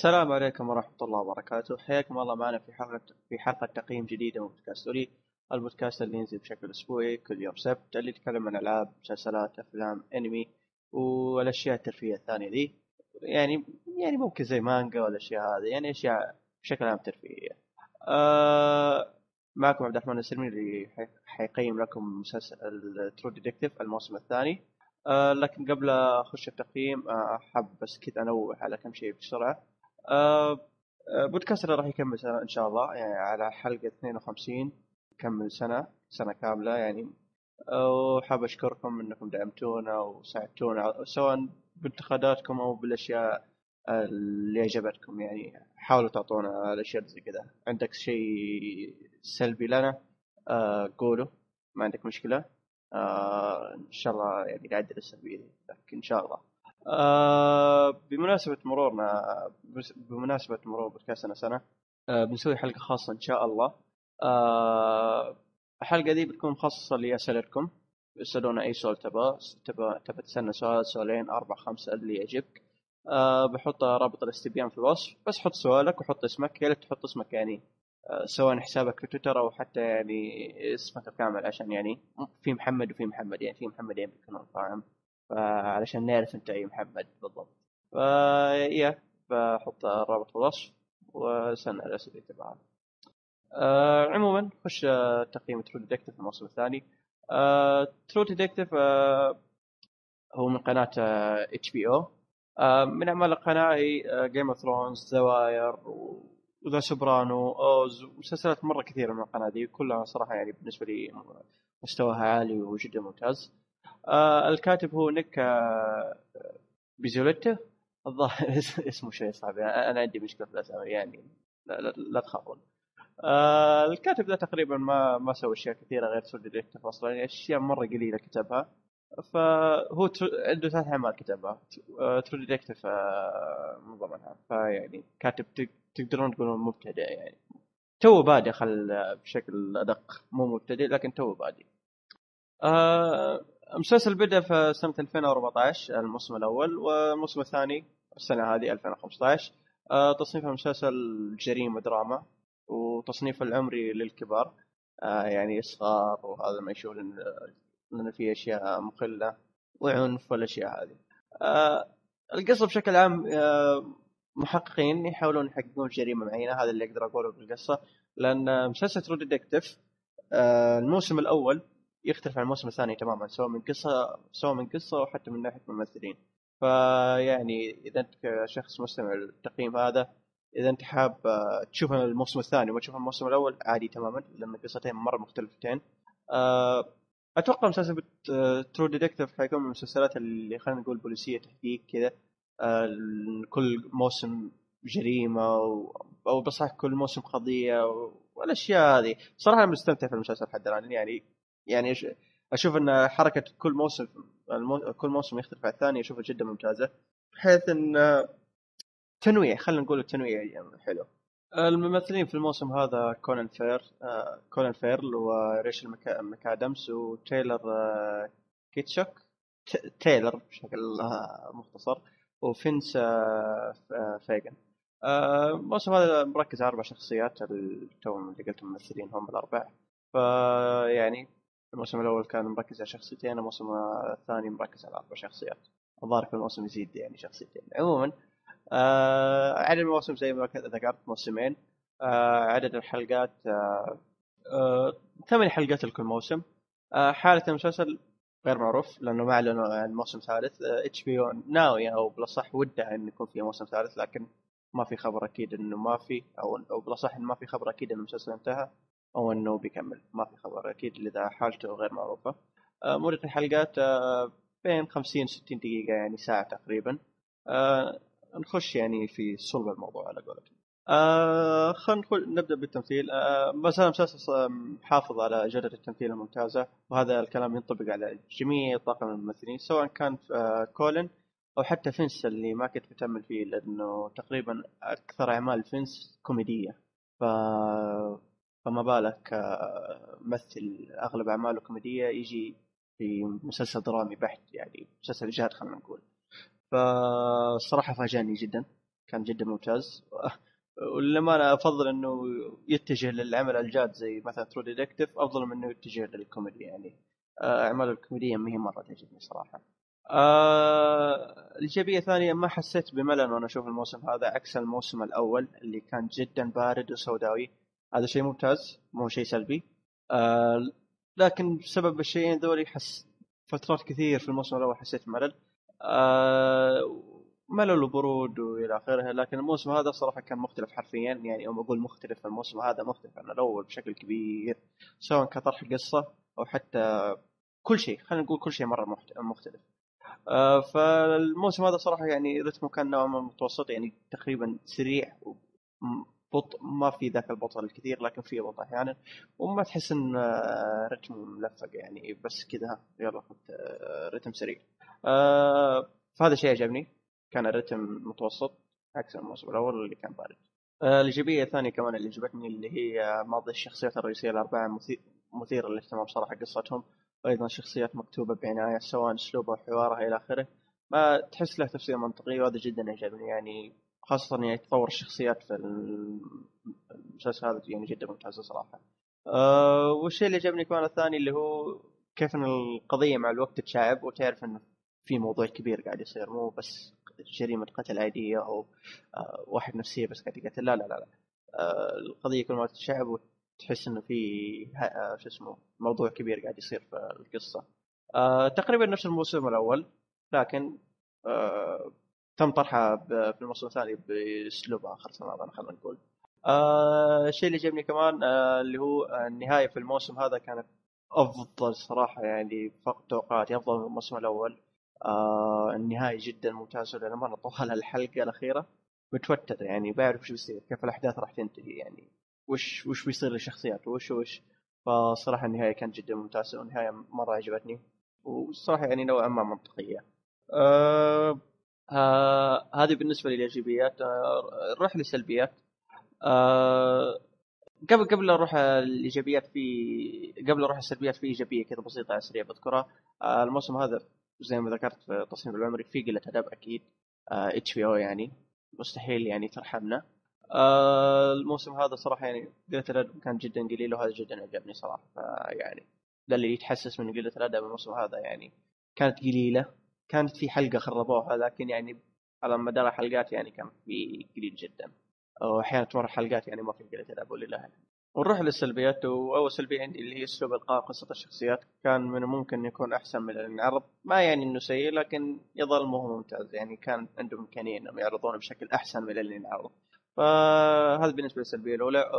السلام عليكم ورحمة الله وبركاته، حياكم الله معنا في حلقة في حلقة تقييم جديدة من بودكاست أولي، البودكاست اللي ينزل بشكل أسبوعي كل يوم سبت اللي يتكلم عن ألعاب، مسلسلات، أفلام، أنمي والأشياء الترفيهية الثانية ذي، يعني يعني ممكن زي مانجا والأشياء هذه، يعني أشياء بشكل عام ترفيهية. آه معكم عبد الرحمن السلمي اللي حيقيم لكم مسلسل True Detective الموسم الثاني. آه لكن قبل أخش التقييم آه حاب بس كذا أنوه على كم شيء بسرعة بودكاستنا راح يكمل سنة إن شاء الله يعني على حلقة 52 يكمل سنة سنة كاملة يعني. وحاب أشكركم إنكم دعمتونا وساعدتونا سواء بانتقاداتكم أو بالأشياء اللي عجبتكم يعني حاولوا تعطونا الأشياء زي كذا. عندك شيء سلبي لنا؟ آه قولوا ما عندك مشكلة. آه إن شاء الله يعني نعدل السلبية لك إن شاء الله. آه بمناسبة مرورنا بمناسبة مرور بودكاستنا سنة آه بنسوي حلقة خاصة إن شاء الله. آه الحلقة دي بتكون مخصصة لأسئلتكم اسألونا أي سؤال تبغى تبغى تبغى تسألنا سؤال سؤالين أربع خمسة اللي يعجبك. آه بحط رابط الاستبيان في الوصف. بس حط سؤالك وحط اسمك يا ريت تحط اسمك يعني آه سواء حسابك في تويتر أو حتى يعني اسمك الكامل عشان يعني في محمد وفي محمد يعني في محمدين بيكونون فاهم فعلشان نعرف أنت أي محمد بالضبط. فا بحط الرابط في الوصف واستنى الاسئله تبعها. آه عموما خش تقييم True Detective الموسم الثاني. آه True Detective آه هو من قناة HBO من أعمال القناة Game of Thrones The Wire و The Sopranos Oz مسلسلات مرة كثيرة من القناة دي كلها صراحة يعني بالنسبة لي مستواها عالي وجدا ممتاز. آه الكاتب هو نيك آه بيزوليتا الظاهر اسمه شيء صعب يعني أنا عندي مشكلة في الأسامي يعني لا, لا, لا تخافون. آه الكاتب ذا تقريبا ما ما سوى أشياء كثيرة غير True Detective أصلا يعني أشياء مرة قليلة كتبها. فهو تر... عنده ثلاث أعمال كتبها. True Detective آه من ضمنها فيعني كاتب تقدرون تقولون مبتدئ يعني توه بادئ خل بشكل أدق. مو مبتدئ لكن توه بادئ. آه المسلسل بدأ في سنة 2014 الموسم الأول والموسم الثاني السنة هذه 2015 آه تصنيف المسلسل جريمة دراما وتصنيف العمري للكبار. آه يعني صغار وهذا ما يشوف لأن في أشياء مخله وعنف والأشياء هذه. آه القصة بشكل عام محققين يحاولون يحققون جريمة معينة هذا اللي أقدر أقوله بالقصة. لأن مسلسل True Detective الموسم الأول يختلف عن الموسم الثاني تماما سواء من قصة سواء من قصة أو حتى من ناحية ممثلين. فيعني إذا أنت كشخص مستمع للتقييم هذا إذا أنت حاب تشوف الموسم الثاني وما تشوف الموسم الأول عادي تماما لأن قصتين مرة مختلفتين. أتوقع مسلسل True Detective حيكون من المسلسلات اللي خلينا نقول بوليسية تحقيق كذا كل موسم جريمة أو بصح كل موسم قضية والأشياء هذه. صراحة أنا مستمتع في المسلسل حتى الآن يعني يعني أشوف إن حركة كل موسم المو... كل موسم يختلف عن الثاني أشوفها جدا ممتازة بحيث إن تنويع خلينا نقول التنويع يعني حلو الممثلين في الموسم هذا كونان فير آه كولن فيرل وريشل مكا... مكادمس وتايلر آه كيتش. تايلر بشكل آه مختصر وفينس آه فون الموسم هذا مركز على أربع شخصيات اللي قلت ممثلين هم الاربع فيعني الموسم الأول كان مركز على شخصيتين الموسم الثاني مركز على أربع شخصيات. الظاهر كل موسم يزيد يعني شخصيتين. عموما آه عدد المواسم زي ما ذكرت موسمين. آه عدد الحلقات آه آه ثمان حلقات لكل موسم. آه حالة المسلسل غير معروف لأنه ما أعلنوا عن موسم ثالث. إتش بي أو ناوي أو بالأصح ودها إن يكون في موسم ثالث لكن ما في خبر أكيد إنه ما في أو أو بالأصح ما في خبر أكيد إن المسلسل انتهى. أو إنه بيكمل. ما في خبر أكيد اذا حالته غير معروفة. آه مدة الحلقات آه بين 50 60 دقيقة يعني ساعة تقريبا. آه نخش يعني في صلب الموضوع على قولتهم. آه خلينا نبدأ بالتمثيل. آه مثلا مسلسل حافظ على جوده التمثيل الممتازة وهذا الكلام ينطبق على جميع طاقم الممثلين سواء كان آه كولن أو حتى فينس اللي ما كنت متامل فيه لأنه تقريبا أكثر أعمال فينس كوميدية. ف فما بالك ممثل أغلب أعماله كوميدية يجي في مسلسل درامي بحت يعني مسلسل جاد خلينا نقول. فالصراحه فاجأني جدا كان جدا ممتاز. ولما أنا أفضل إنه يتجه للعمل الجاد زي مثلا True Detective أفضل من إنه يتجه للكوميدي يعني آه، أعماله الكوميدية ما هي مرة تعجبني صراحة. آه ثانية ما حسيت بملل وأنا أشوف الموسم هذا عكس الموسم الأول اللي كان جدا بارد وسوداوي. هذا شيء ممتاز مو شيء سلبي. آه لكن بسبب الشيئين ذولي حس فترات كثير في الموسم الأول حسيت بملل. آه ملل وبرود وإلى آخره لكن الموسم هذا صراحة كان مختلف حرفيا. يعني يوم أقول مختلف الموسم هذا مختلف عن الأول بشكل كبير سواء كطرح قصه أو حتى كل شيء. خلينا نقول كل شيء مرة مختلف. آه فالموسم هذا صراحة يعني رتمه كان نوعا ما متوسط يعني تقريبا سريع بطء ما في ذاك البطء الكثير لكن في بطء أحيانا وما تحس إن آه، رتمه ملفق يعني بس كذا. يلا آه، رتم سريع. آه فهذا شيء عجبني. كان الرتم متوسط عكس الموسم الأول اللي كان بارد. الإيجابية الثانية كمان اللي عجبتني اللي هي ماضي الشخصيات الرئيسية الأربعة مثيرة للاهتمام صراحة قصتهم. وأيضا شخصيات مكتوبة بعناية سواء اسلوبها وحوارها إلى آخره. ما تحس له تفسير منطقي وهذا جدا عجبني يعني. خاصة يعني تطور الشخصيات في المسلسل هذا يعني جدا ممتازة صراحة. أه والشيء اللي عجبني كمان الثاني اللي هو كيف إن القضية مع الوقت تتشعب وتعرف إنه في موضوع كبير قاعد يصير مو بس جريمة قتل عادية أو أه واحد نفسية بس قاعد يقتل لا لا لا, لا. أه القضية كل ما تتشعب وتحس إنه في أه شو اسمه موضوع كبير قاعد يصير في القصة. أه تقريبا نفس الموسم الأول لكن أه تم طرحها في الموسم الثاني باسلوب آخر تماما خلينا نقول. آه الشيء اللي عجبني كمان آه اللي هو النهاية في الموسم هذا كانت أفضل صراحة يعني فوق توقعاتي أفضل من الموسم الأول. آه النهاية جدا ممتازة لأن مره طوال الحلقة الأخيرة متوتر يعني بعرف وش بيصير كيف الأحداث راح تنتهي يعني وش وش بيصير للشخصيات وش وش فصراحة النهاية كانت جدا ممتازة والنهاية مرة عجبتني وصراحة يعني نوعا ما منطقية. أه آه هذه بالنسبة للإيجابيات. آه نروح للسلبيات. آه قبل قبل أروح الإيجابيات في قبل أروح السلبيات في إيجابية كذا بسيطة على السريع بذكرها الموسم هذا زي ما ذكرت في التصنيف العمري في قلة أدب أكيد. إتش بي أو يعني. مستحيل يعني ترحمنا. الموسم هذا صراحة يعني قلة الأدب كان جدا قليل وهذا جدا عجبني صراحة. يعني ده اللي يتحسس من قلة الأدب الموسم هذا يعني. كانت قليلة. كانت في حلقة خربوها لكن يعني على مدار الحلقات يعني كان في قليل جدا. واحيانا تمر حلقات يعني ما في قليل أدب ولله ونروح للسلبيات وأول سلبية عندي اللي هي أسلوب إلقاء قصة الشخصيات. كان من الممكن يكون أحسن من العرض. ما يعني إنه سيء لكن يظل مو ممتاز. يعني كان عندهم إمكانية إنهم يعرضونه بشكل أحسن من اللي انعرض فهذا بالنسبة للسلبية الأولى.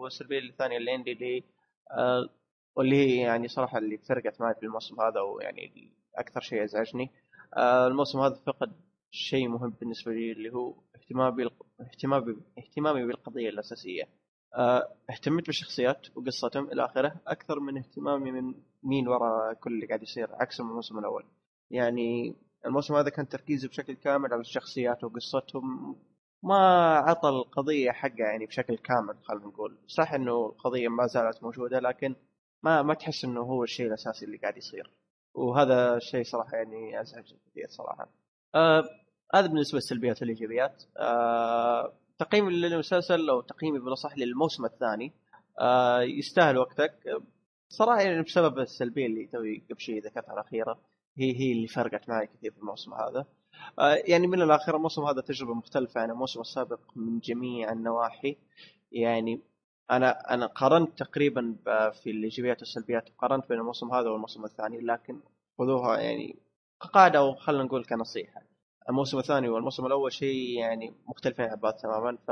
والسلبية الثانية اللي عندي اللي آه واللي هي يعني صراحة اللي فرقت معي في الموسم هذا ويعني أكثر شيء أزعجني. الموسم هذا فقد شيء مهم بالنسبة لي اللي هو اهتمامي اهتمامي اهتمامي بالقضية الأساسية. آه، اهتميت بالشخصيات وقصتهم إلى آخره أكثر من اهتمامي من مين وراء كل اللي قاعد يصير عكس الموسم الأول. يعني الموسم هذا كان تركيزي بشكل كامل على الشخصيات وقصتهم. ما عطى القضية حقها يعني بشكل كامل خلينا نقول. صح إنه القضية ما زالت موجودة لكن ما ما تحس إنه هو الشيء الأساسي اللي قاعد يصير. وهذا الشيء صراحة يعني أزعج كثير صراحة. آه هذا بالنسبة للسلبيات والإيجابيات. آه تقييمي للمسلسل أو تقييمي بالاصح للموسم الثاني آه يستاهل وقتك صراحة يعني بسبب السلبية اللي توي قبل شيء ذكرتها الأخيرة هي هي اللي فرقت معي كثير في الموسم هذا. آه يعني من الآخر الموسم هذا تجربة مختلفة عن الموسم السابق من جميع النواحي يعني أنا أنا قارنت تقريبا في الإيجابيات والسلبيات قارنت بين الموسم هذا والموسم الثاني لكن خذوها يعني كقاعدة أو خلينا نقول كنصيحة. الموسم الثاني والموسم الأول شيء يعني مختلفين عن بعض تماما ف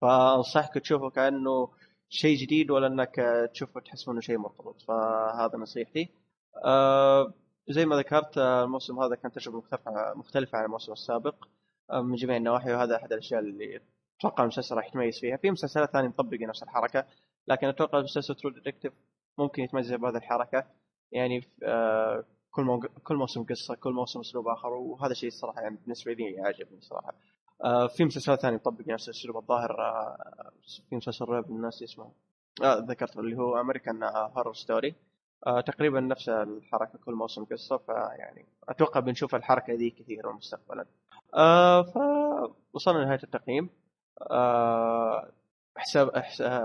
فأنصحك تشوفه كأنه شيء جديد ولا إنك تشوفه تحس إنه شيء مرتبط فهذا نصيحتي. أه زي ما ذكرت الموسم هذا كان تجربة مختلفة مختلفة عن الموسم السابق من جميع النواحي وهذا أحد الأشياء اللي أتوقع المسلسل راح يتميز فيها. في مسلسلات ثانية مطبقة نفس الحركة لكن أتوقع مسلسل True Detective ممكن يتميز بهذه الحركة. يعني آه كل مو... كل موسم قصة كل موسم أسلوب آخر وهذا الشيء الصراحة يعني بالنسبة لي عاجبني صراحة آه في مسلسلات ثانية مطبقة نفس الأسلوب الظاهر آه في مسلسل رعب الناس اسمه آه ذكرت اللي هو American Horror Story آه تقريبا نفس الحركة كل موسم قصة فيعني أتوقع بنشوف الحركة ذي كثير مستقبلا. آه فوصلنا لنهاية التقييم. حساب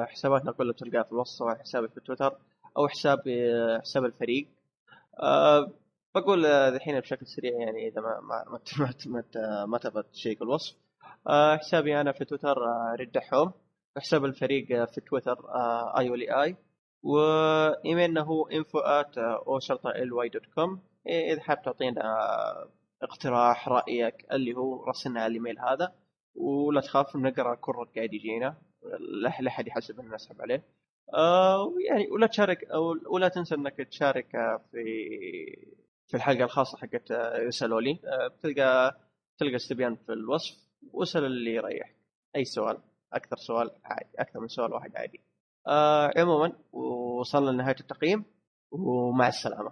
حساباتنا كلها بتلقاها في الوصف سواء حسابي في تويتر أو حساب حساب الفريق. أه بقول الحين بشكل سريع يعني إذا ما ما ما, ما, ما تبغى تشيك الوصف. حسابي أنا في تويتر رد دحوم. حساب الفريق في تويتر آي ولي إي وإيميلنا هو info at دوت كوم. إذا حاب تعطينا اقتراح رأيك اللي هو راسلنا على الإيميل هذا. ولا تخاف نقرأ كل رد قاعد يجينا. لا أحد يحسب اننا نسحب عليه. آه يعني ولا تشارك ولا تنسى إنك تشارك في في الحلقة الخاصة حقت يسالوا لي آه بتلقى تلقى استبيان في الوصف واسأل اللي يريحك. أي سؤال أكثر سؤال عادي أكثر من سؤال واحد عادي. آه عموما وصلنا لنهاية التقييم ومع السلامة.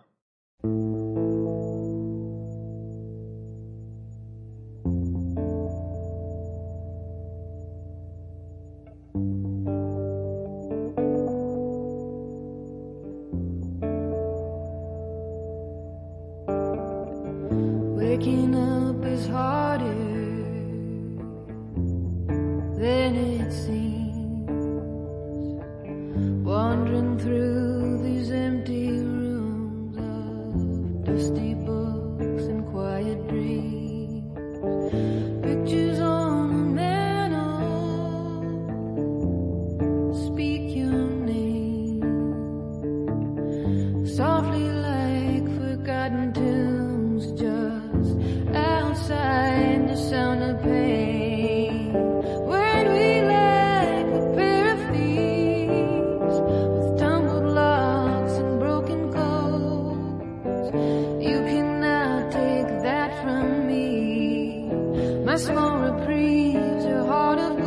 small reprieve, your heart of